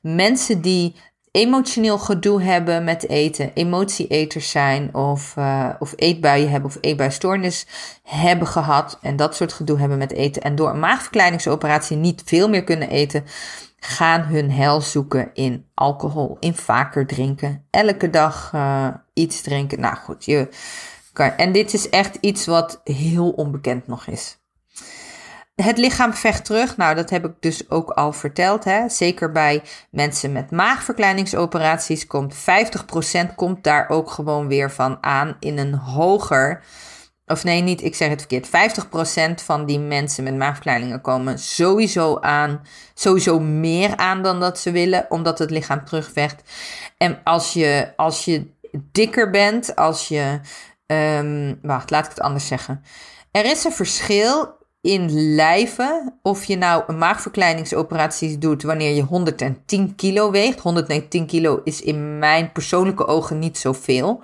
Speaker 1: Mensen die emotioneel gedoe hebben met eten, emotieeters zijn of, uh, of eetbuien hebben of eetbuistoornis hebben gehad en dat soort gedoe hebben met eten en door een maagverkleiningsoperatie niet veel meer kunnen eten, gaan hun hel zoeken in alcohol, in vaker drinken, elke dag uh, iets drinken. Nou goed, je kan, en dit is echt iets wat heel onbekend nog is. Het lichaam vecht terug. Nou, dat heb ik dus ook al verteld. Hè. Zeker bij mensen met maagverkleiningsoperaties komt 50% komt daar ook gewoon weer van aan in een hoger of nee, niet, ik zeg het verkeerd. 50% van die mensen met maagverkleiningen komen sowieso aan, sowieso meer aan dan dat ze willen, omdat het lichaam terugvecht. En als je, als je dikker bent, als je. Um, wacht, laat ik het anders zeggen. Er is een verschil in lijven of je nou een maagverkleiningsoperatie doet wanneer je 110 kilo weegt. 110 kilo is in mijn persoonlijke ogen niet zoveel.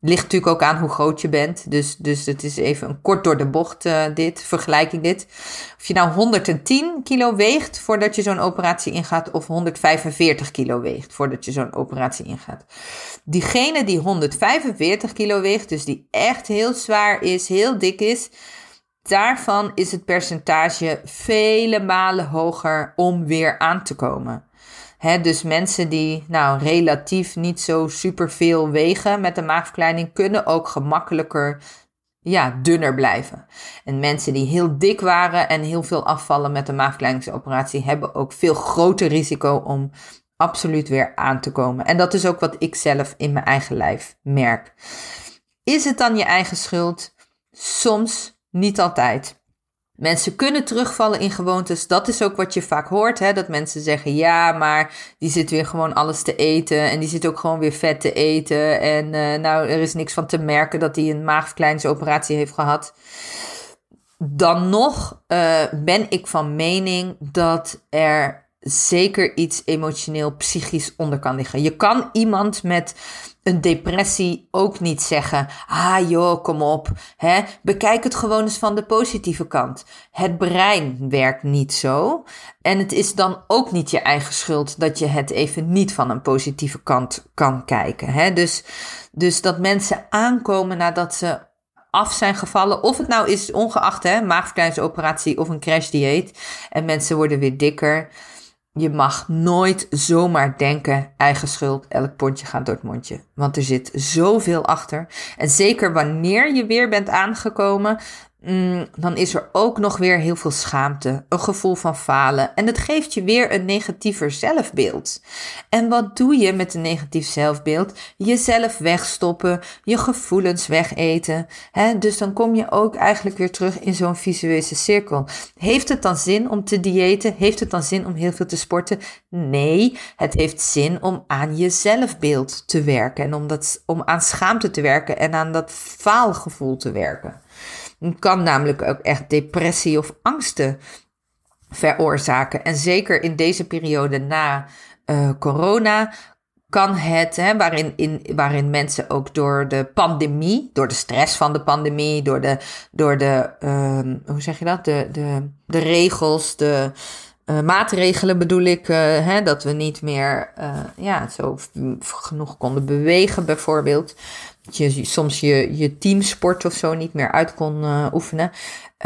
Speaker 1: Ligt natuurlijk ook aan hoe groot je bent. Dus, dus het is even een kort door de bocht uh, dit, vergelijking dit. Of je nou 110 kilo weegt voordat je zo'n operatie ingaat of 145 kilo weegt voordat je zo'n operatie ingaat. Diegene die 145 kilo weegt, dus die echt heel zwaar is, heel dik is, daarvan is het percentage vele malen hoger om weer aan te komen dus mensen die nou relatief niet zo superveel wegen met een maagverkleining kunnen ook gemakkelijker ja, dunner blijven. En mensen die heel dik waren en heel veel afvallen met de maagverkleiningsoperatie hebben ook veel groter risico om absoluut weer aan te komen. En dat is ook wat ik zelf in mijn eigen lijf merk. Is het dan je eigen schuld? Soms, niet altijd. Mensen kunnen terugvallen in gewoontes. Dat is ook wat je vaak hoort. Hè? Dat mensen zeggen: ja, maar die zit weer gewoon alles te eten. En die zit ook gewoon weer vet te eten. En uh, nou, er is niks van te merken dat hij een maagverkleiningsoperatie heeft gehad. Dan nog uh, ben ik van mening dat er zeker iets emotioneel, psychisch onder kan liggen. Je kan iemand met een depressie ook niet zeggen: ah joh, kom op. Hè? Bekijk het gewoon eens van de positieve kant. Het brein werkt niet zo. En het is dan ook niet je eigen schuld dat je het even niet van een positieve kant kan kijken. Hè? Dus, dus dat mensen aankomen nadat ze af zijn gevallen. Of het nou is ongeacht hè, maagverkleiningsoperatie of een crashdieet. En mensen worden weer dikker. Je mag nooit zomaar denken, eigen schuld, elk pondje gaat door het mondje. Want er zit zoveel achter. En zeker wanneer je weer bent aangekomen, Mm, dan is er ook nog weer heel veel schaamte, een gevoel van falen. En het geeft je weer een negatiever zelfbeeld. En wat doe je met een negatief zelfbeeld? Jezelf wegstoppen, je gevoelens wegeten. Hè? Dus dan kom je ook eigenlijk weer terug in zo'n visueuze cirkel. Heeft het dan zin om te diëten? Heeft het dan zin om heel veel te sporten? Nee, het heeft zin om aan je zelfbeeld te werken. En om, dat, om aan schaamte te werken en aan dat faalgevoel te werken. Kan namelijk ook echt depressie of angsten veroorzaken. En zeker in deze periode na uh, corona kan het, hè, waarin, in, waarin mensen ook door de pandemie, door de stress van de pandemie, door de, door de uh, hoe zeg je dat, de, de, de regels, de uh, maatregelen bedoel ik, uh, hè, dat we niet meer ja, zo genoeg konden bewegen bijvoorbeeld je soms je, je teamsport of zo niet meer uit kon uh, oefenen.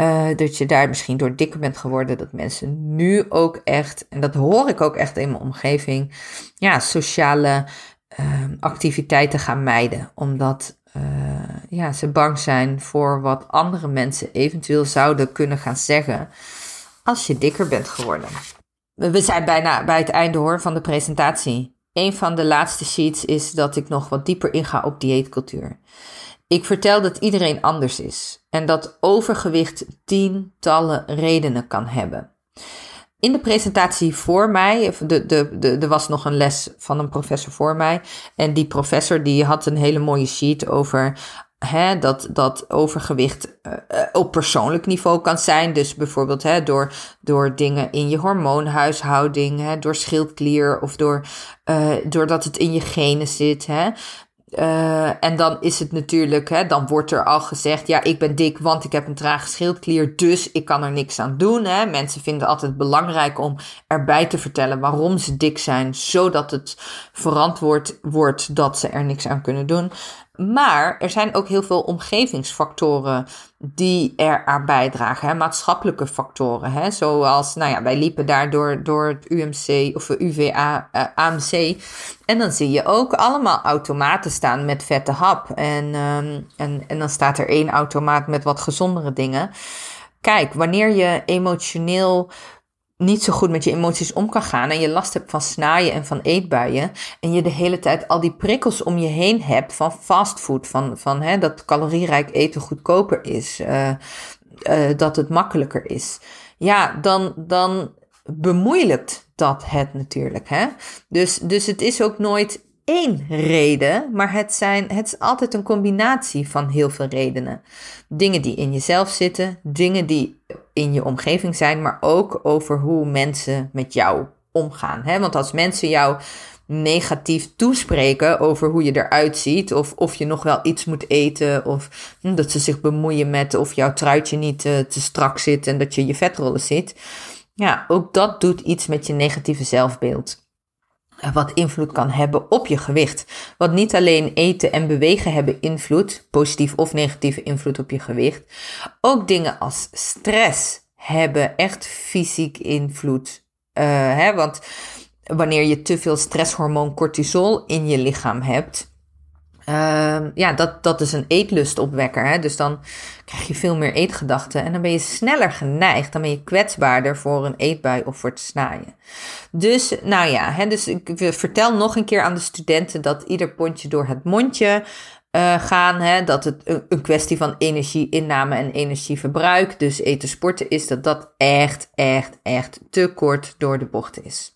Speaker 1: Uh, dat je daar misschien door dikker bent geworden. Dat mensen nu ook echt, en dat hoor ik ook echt in mijn omgeving, ja, sociale uh, activiteiten gaan mijden. Omdat ja, ze bang zijn voor wat andere mensen eventueel zouden kunnen gaan zeggen als je dikker bent geworden. We zijn bijna bij het einde hoor van de presentatie. Een van de laatste sheets is dat ik nog wat dieper inga op dieetcultuur. Ik vertel dat iedereen anders is en dat overgewicht tientallen redenen kan hebben. In de presentatie voor mij, de, de, de, er was nog een les van een professor voor mij. En die professor die had een hele mooie sheet over Hè, dat, dat overgewicht uh, op persoonlijk niveau kan zijn. Dus bijvoorbeeld hè, door, door dingen in je hormoonhuishouding, hè, door schildklier of door, uh, doordat het in je genen zit. Hè. En dan is het natuurlijk, hè, dan wordt er al gezegd: ja, ik ben dik, want ik heb een trage schildklier, dus ik kan er niks aan doen. Hè. Mensen vinden het altijd belangrijk om erbij te vertellen waarom ze dik zijn, zodat het verantwoord wordt dat ze er niks aan kunnen doen. Maar er zijn ook heel veel omgevingsfactoren die er aan bijdragen. Hè? Maatschappelijke factoren. Hè? Zoals, nou ja, wij liepen daar door, door het UMC of UVA, uh, AMC. En dan zie je ook allemaal automaten staan met vette hap. En, um, en, en dan staat er één automaat met wat gezondere dingen. Kijk, wanneer je emotioneel niet zo goed met je emoties om kan gaan en je last hebt van snaaien en van eetbuien en je de hele tijd al die prikkels om je heen hebt van fastfood, van, van hè, dat calorierijk eten goedkoper is, uh, uh, dat het makkelijker is, ja, dan, dan bemoeilijkt dat het natuurlijk. Hè? Dus, dus het is ook nooit één reden, maar het, zijn, het is altijd een combinatie van heel veel redenen. Dingen die in jezelf zitten, dingen die in je omgeving zijn, maar ook over hoe mensen met jou omgaan. Hè? Want als mensen jou negatief toespreken over hoe je eruit ziet, of of je nog wel iets moet eten, of hm, dat ze zich bemoeien met of jouw truitje niet uh, te strak zit en dat je je vetrollen zit. Ja, ook dat doet iets met je negatieve zelfbeeld wat invloed kan hebben op je gewicht. Wat niet alleen eten en bewegen hebben invloed, positief of negatieve invloed op je gewicht. Ook dingen als stress hebben echt fysiek invloed. Uh, hè, want wanneer je te veel stresshormoon cortisol in je lichaam hebt, uh, ja, dat, dat is een eetlustopwekker. Hè? Dus dan krijg je veel meer eetgedachten. En dan ben je sneller geneigd. Dan ben je kwetsbaarder voor een eetbui of voor het snaaien. Dus, nou ja, hè, dus ik vertel nog een keer aan de studenten dat ieder pondje door het mondje uh, gaan. Hè, dat het een, een kwestie van energieinname en energieverbruik, dus eten sporten, is dat dat echt, echt, echt te kort door de bocht is.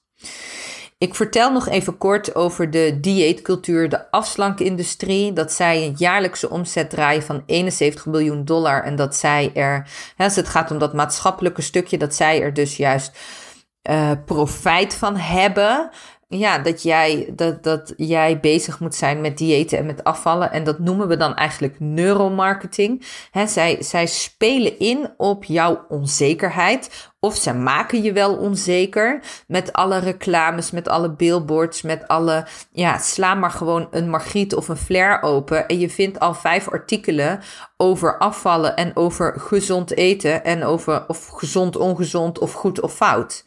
Speaker 1: Ik vertel nog even kort over de dieetcultuur, de afslankindustrie. Dat zij een jaarlijkse omzet draaien van 71 miljoen dollar. En dat zij er, als het gaat om dat maatschappelijke stukje, dat zij er dus juist uh, profijt van hebben. Ja, dat, jij, dat, dat jij bezig moet zijn met diëten en met afvallen. En dat noemen we dan eigenlijk neuromarketing. He, zij, zij spelen in op jouw onzekerheid. Of ze maken je wel onzeker met alle reclames, met alle billboards, met alle. Ja, sla maar gewoon een Margriet of een Flair open. En je vindt al vijf artikelen over afvallen en over gezond eten. En over of gezond, ongezond of goed of fout.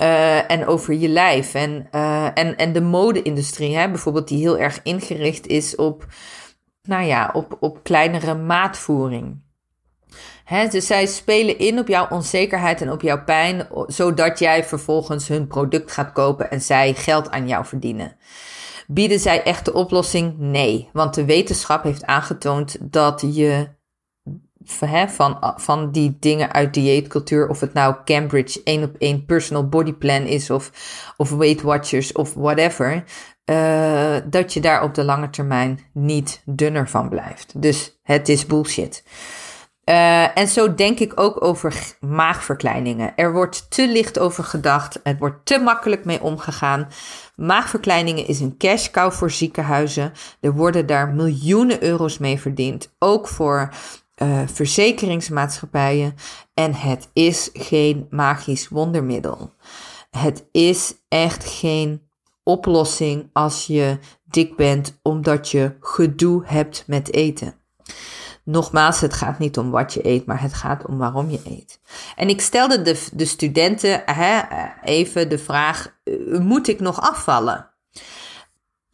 Speaker 1: Uh, en over je lijf. En, uh, en, en de mode-industrie, hè, bijvoorbeeld, die heel erg ingericht is op, nou ja, op, op kleinere maatvoering. Hè, dus zij spelen in op jouw onzekerheid en op jouw pijn, zodat jij vervolgens hun product gaat kopen en zij geld aan jou verdienen. Bieden zij echt de oplossing? Nee, want de wetenschap heeft aangetoond dat je van, van die dingen uit dieetcultuur, of het nou Cambridge één op één personal body plan is, of, of Weight Watchers of whatever, uh, dat je daar op de lange termijn niet dunner van blijft. Dus het is bullshit. Uh, en zo denk ik ook over maagverkleiningen. Er wordt te licht over gedacht. Het wordt te makkelijk mee omgegaan. Maagverkleiningen is een cash cow voor ziekenhuizen. Er worden daar miljoenen euro's mee verdiend. Ook voor uh, verzekeringsmaatschappijen. En het is geen magisch wondermiddel. Het is echt geen oplossing als je dik bent omdat je gedoe hebt met eten. Nogmaals, het gaat niet om wat je eet, maar het gaat om waarom je eet. En ik stelde de, de studenten hè, even de vraag: uh, moet ik nog afvallen?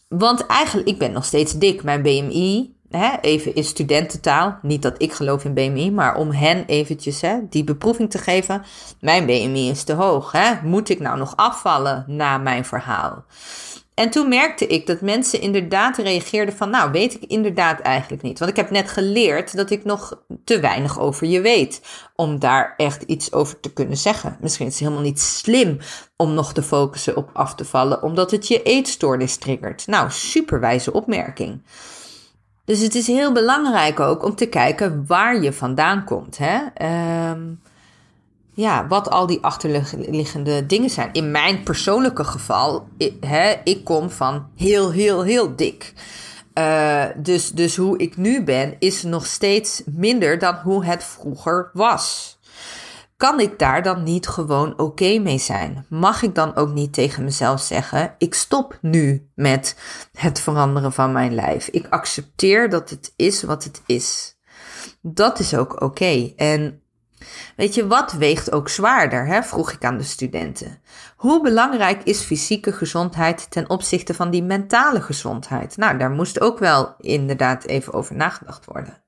Speaker 1: Want eigenlijk, ik ben nog steeds dik. Mijn BMI hè, even in studententaal, niet dat ik geloof in BMI, maar om hen eventjes hè, die beproeving te geven. Mijn BMI is te hoog. Hè? Moet ik nou nog afvallen na mijn verhaal? En toen merkte ik dat mensen inderdaad reageerden van, nou weet ik inderdaad eigenlijk niet. Want ik heb net geleerd dat ik nog te weinig over je weet om daar echt iets over te kunnen zeggen. Misschien is het helemaal niet slim om nog te focussen op af te vallen, omdat het je eetstoornis triggert. Nou, superwijze opmerking. Dus het is heel belangrijk ook om te kijken waar je vandaan komt. Hè? Um, ja, wat al die achterliggende dingen zijn. In mijn persoonlijke geval, ik, hè, ik kom van heel, heel, heel dik. Uh, dus, dus hoe ik nu ben, is nog steeds minder dan hoe het vroeger was. Kan ik daar dan niet gewoon oké mee zijn? Mag ik dan ook niet tegen mezelf zeggen: ik stop nu met het veranderen van mijn lijf? Ik accepteer dat het is wat het is. Dat is ook oké. En weet je, wat weegt ook zwaarder? Hè? vroeg ik aan de studenten. Hoe belangrijk is fysieke gezondheid ten opzichte van die mentale gezondheid? Nou, daar moest ook wel inderdaad even over nagedacht worden.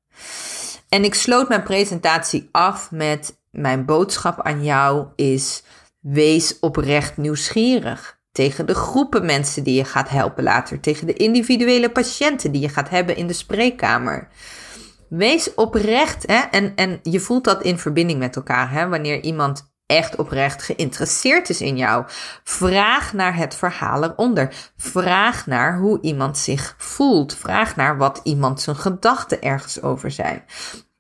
Speaker 1: En ik sloot mijn presentatie af met mijn boodschap aan jou is: wees oprecht nieuwsgierig. Tegen de groepen mensen die je gaat helpen later, tegen de individuele patiënten die je gaat hebben in de spreekkamer. Wees oprecht hè? En, en je voelt dat in verbinding met elkaar. Hè? Wanneer iemand echt oprecht geïnteresseerd is in jou. Vraag naar het verhaal eronder. Vraag naar hoe iemand zich voelt. Vraag naar wat iemand zijn gedachten ergens over zijn.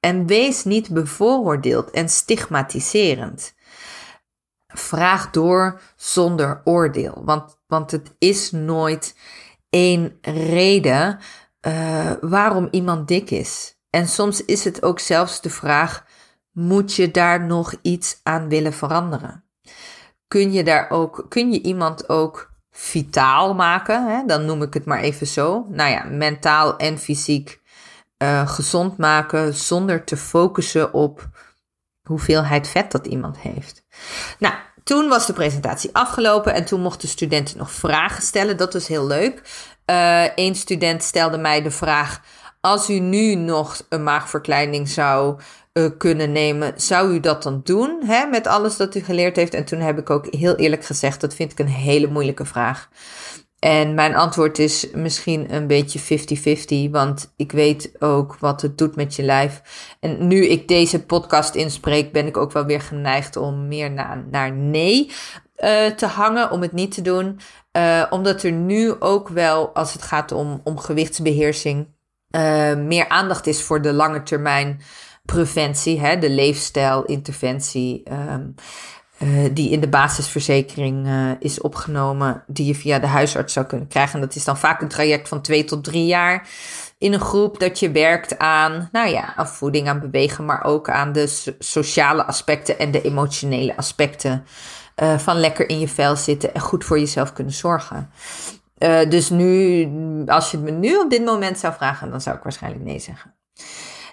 Speaker 1: En wees niet bevooroordeeld en stigmatiserend. Vraag door zonder oordeel, want, want het is nooit één reden uh, waarom iemand dik is. En soms is het ook zelfs de vraag: moet je daar nog iets aan willen veranderen? Kun je daar ook, kun je iemand ook vitaal maken? Hè? Dan noem ik het maar even zo. Nou ja, mentaal en fysiek uh, gezond maken zonder te focussen op hoeveelheid vet dat iemand heeft. Nou, toen was de presentatie afgelopen en toen mochten studenten nog vragen stellen. Dat was heel leuk. Eén uh, student stelde mij de vraag: als u nu nog een maagverkleining zou uh, kunnen nemen, zou u dat dan doen? Hè, met alles dat u geleerd heeft? En toen heb ik ook heel eerlijk gezegd: dat vind ik een hele moeilijke vraag. En mijn antwoord is misschien een beetje 50-50, want ik weet ook wat het doet met je lijf. En nu ik deze podcast inspreek, ben ik ook wel weer geneigd om meer naar, naar nee uh, te hangen, om het niet te doen. Uh, omdat er nu ook wel, als het gaat om, om gewichtsbeheersing, uh, meer aandacht is voor de lange termijn preventie, hè, de leefstijlinterventie. Um, die in de basisverzekering is opgenomen, die je via de huisarts zou kunnen krijgen. En dat is dan vaak een traject van twee tot drie jaar in een groep dat je werkt aan, nou ja, aan voeding, aan bewegen, maar ook aan de sociale aspecten en de emotionele aspecten uh, van lekker in je vel zitten en goed voor jezelf kunnen zorgen. Dus nu, als je het me nu op dit moment zou vragen, dan zou ik waarschijnlijk nee zeggen.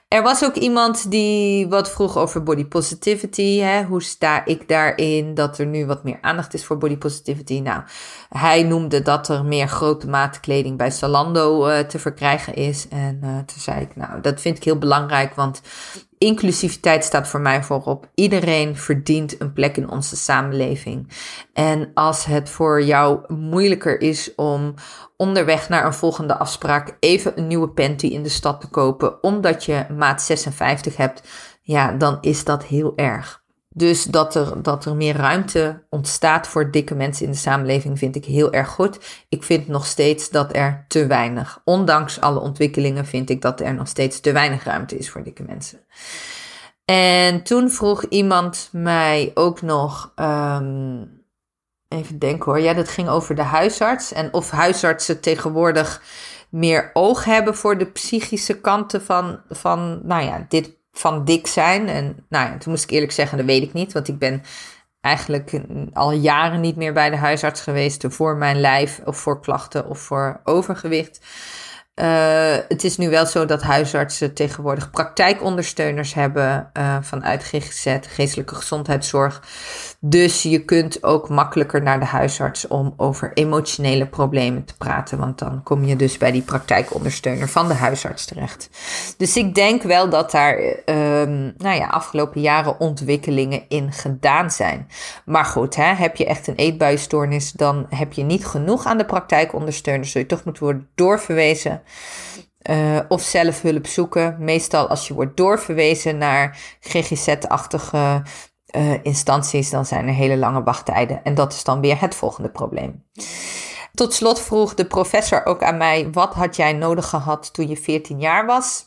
Speaker 1: Er was ook iemand die wat vroeg over body positivity. Hè? Hoe sta ik daarin? Dat er nu wat meer aandacht is voor body positivity. Nou, hij noemde dat er meer grote maten kleding bij Zalando uh, te verkrijgen is. En uh, toen zei ik, nou, dat vind ik heel belangrijk, want inclusiviteit staat voor mij voorop. Iedereen verdient een plek in onze samenleving. En als het voor jou moeilijker is om onderweg naar een volgende afspraak even een nieuwe panty in de stad te kopen, omdat je maat 56 hebt, ja, dan is dat heel erg. Dus dat er, dat er meer ruimte ontstaat voor dikke mensen in de samenleving vind ik heel erg goed. Ik vind nog steeds dat er te weinig, ondanks alle ontwikkelingen, vind ik dat er nog steeds te weinig ruimte is voor dikke mensen. En toen vroeg iemand mij ook nog, um, even denken hoor, ja, dat ging over de huisarts en of huisartsen tegenwoordig meer oog hebben voor de psychische kanten van, van nou ja, dit van dik zijn. En nou ja, toen moest ik eerlijk zeggen, dat weet ik niet. Want ik ben eigenlijk al jaren niet meer bij de huisarts geweest voor mijn lijf of voor klachten of voor overgewicht. Uh, het is nu wel zo dat huisartsen tegenwoordig praktijkondersteuners hebben uh, vanuit GGZ, geestelijke gezondheidszorg. Dus je kunt ook makkelijker naar de huisarts om over emotionele problemen te praten. Want dan kom je dus bij die praktijkondersteuner van de huisarts terecht. Dus ik denk wel dat daar um, nou ja, afgelopen jaren ontwikkelingen in gedaan zijn. Maar goed, hè, heb je echt een eetbuisstoornis, dan heb je niet genoeg aan de praktijkondersteuner. Zul je toch moeten worden doorverwezen. Uh, of zelf hulp zoeken. Meestal als je wordt doorverwezen naar GGZ-achtige uh, instanties, dan zijn er hele lange wachttijden. En dat is dan weer het volgende probleem. Tot slot vroeg de professor ook aan mij: wat had jij nodig gehad toen je 14 jaar was?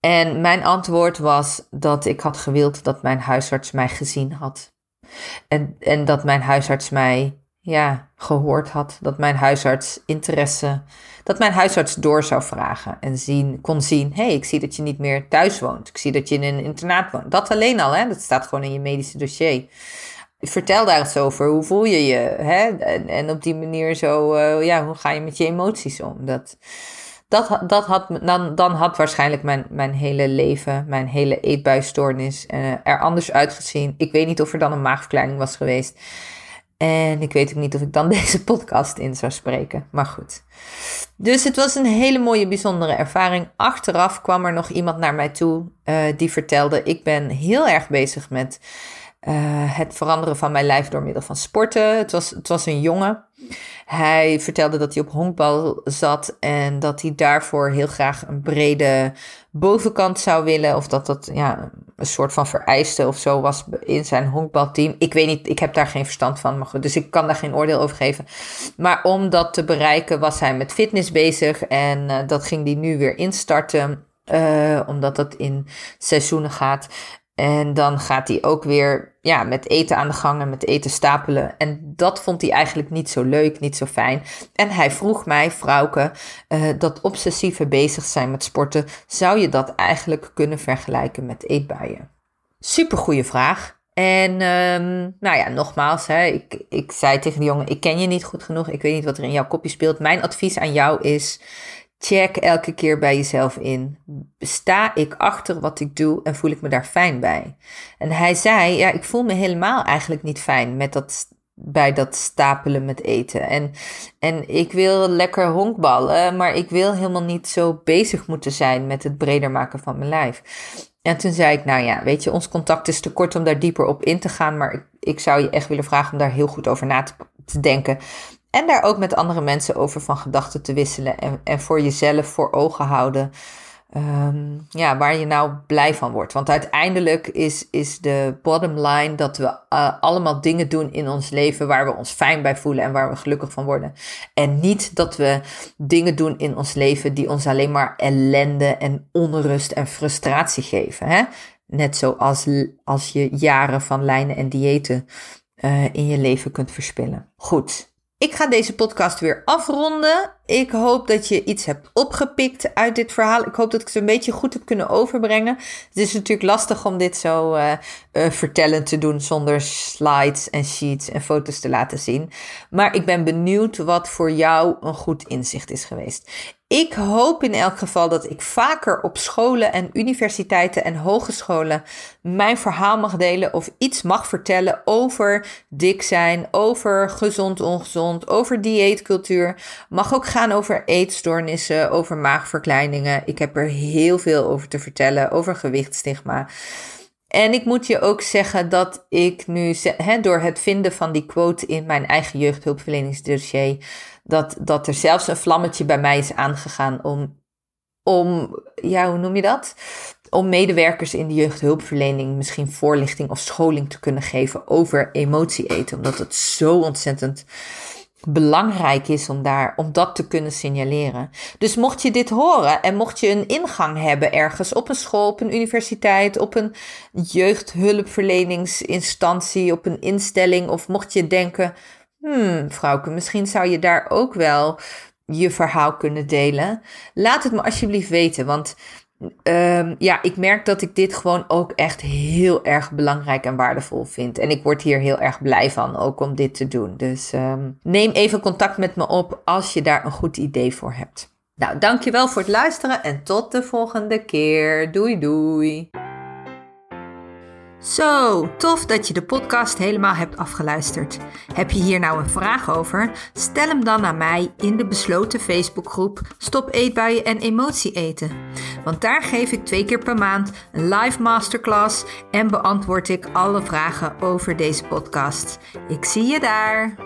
Speaker 1: En mijn antwoord was dat ik had gewild dat mijn huisarts mij gezien had. En, en dat mijn huisarts mij ja, gehoord had. Dat mijn huisarts interesse dat mijn huisarts door zou vragen en zien, kon zien: hé, hey, ik zie dat je niet meer thuis woont. Ik zie dat je in een internaat woont. Dat alleen al, hè? dat staat gewoon in je medische dossier. Vertel daar eens over. Hoe voel je je? Hè? En, en op die manier zo, uh, ja, hoe ga je met je emoties om? Dat, dat, dat had, dan, dan had waarschijnlijk mijn, mijn hele leven, mijn hele eetbuisstoornis uh, er anders uitgezien. Ik weet niet of er dan een maagverkleining was geweest. En ik weet ook niet of ik dan deze podcast in zou spreken. Maar goed. Dus het was een hele mooie, bijzondere ervaring. Achteraf kwam er nog iemand naar mij toe uh, die vertelde: Ik ben heel erg bezig met uh, het veranderen van mijn lijf door middel van sporten. Het was, het was een jongen. Hij vertelde dat hij op honkbal zat en dat hij daarvoor heel graag een brede bovenkant zou willen. Of dat dat ja, een soort van vereiste of zo was in zijn honkbalteam. Ik weet niet, ik heb daar geen verstand van, maar dus ik kan daar geen oordeel over geven. Maar om dat te bereiken was hij met fitness bezig en uh, dat ging hij nu weer instarten. Uh, omdat dat in seizoenen gaat. En dan gaat hij ook weer ja, met eten aan de gang en met eten stapelen. En dat vond hij eigenlijk niet zo leuk, niet zo fijn. En hij vroeg mij, vrouwke, uh, dat obsessieve bezig zijn met sporten, zou je dat eigenlijk kunnen vergelijken met eetbuien? Supergoeie vraag. En um, nou ja, nogmaals, hè, ik, ik zei tegen de jongen, ik ken je niet goed genoeg, ik weet niet wat er in jouw kopje speelt. Mijn advies aan jou is, Check elke keer bij jezelf in. Sta ik achter wat ik doe en voel ik me daar fijn bij? En hij zei: Ja, ik voel me helemaal eigenlijk niet fijn met dat, bij dat stapelen met eten. En, en ik wil lekker honkballen, maar ik wil helemaal niet zo bezig moeten zijn met het breder maken van mijn lijf. En toen zei ik: Nou ja, weet je, ons contact is te kort om daar dieper op in te gaan, maar ik, ik zou je echt willen vragen om daar heel goed over na te, te denken. En daar ook met andere mensen over van gedachten te wisselen. En, en voor jezelf voor ogen houden. Um, ja, waar je nou blij van wordt. Want uiteindelijk is, is de bottom line dat we uh, allemaal dingen doen in ons leven waar we ons fijn bij voelen en waar we gelukkig van worden. En niet dat we dingen doen in ons leven die ons alleen maar ellende en onrust en frustratie geven. Hè? Net zoals als je jaren van lijnen en diëten uh, in je leven kunt verspillen. Goed, ik ga deze podcast weer afronden. Ik hoop dat je iets hebt opgepikt uit dit verhaal. Ik hoop dat ik het een beetje goed heb kunnen overbrengen. Het is natuurlijk lastig om dit zo uh, uh, vertellend te doen zonder slides en sheets en foto's te laten zien. Maar ik ben benieuwd wat voor jou een goed inzicht is geweest. Ik hoop in elk geval dat ik vaker op scholen en universiteiten en hogescholen mijn verhaal mag delen of iets mag vertellen over dik zijn, over gezond ongezond, over dieetcultuur. Mag ook gaan over eetstoornissen, over maagverkleiningen. Ik heb er heel veel over te vertellen, over gewichtstigma. En ik moet je ook zeggen dat ik nu, door het vinden van die quote in mijn eigen jeugdhulpverleningsdossier, dat, dat er zelfs een vlammetje bij mij is aangegaan om, om, ja, hoe noem je dat? Om medewerkers in de jeugdhulpverlening misschien voorlichting of scholing te kunnen geven over emotie eten. Omdat het zo ontzettend belangrijk is om, daar, om dat te kunnen signaleren. Dus mocht je dit horen en mocht je een ingang hebben ergens op een school, op een universiteit, op een jeugdhulpverleningsinstantie, op een instelling, of mocht je denken, hmm, vrouwke, misschien zou je daar ook wel je verhaal kunnen delen. Laat het me alsjeblieft weten, want um, ja, ik merk dat ik dit gewoon ook echt heel erg belangrijk en waardevol vind. En ik word hier heel erg blij van, ook om dit te doen. Dus um, neem even contact met me op als je daar een goed idee voor hebt. Nou, dankjewel voor het luisteren en tot de volgende keer. Doei doei. Zo, tof dat je de podcast helemaal hebt afgeluisterd. Heb je hier nou een vraag over? Stel hem dan aan mij in de besloten Facebookgroep Stop Eetbuien en Emotie Eten. Want daar geef ik twee keer per maand een live masterclass en beantwoord ik alle vragen over deze podcast. Ik zie je daar.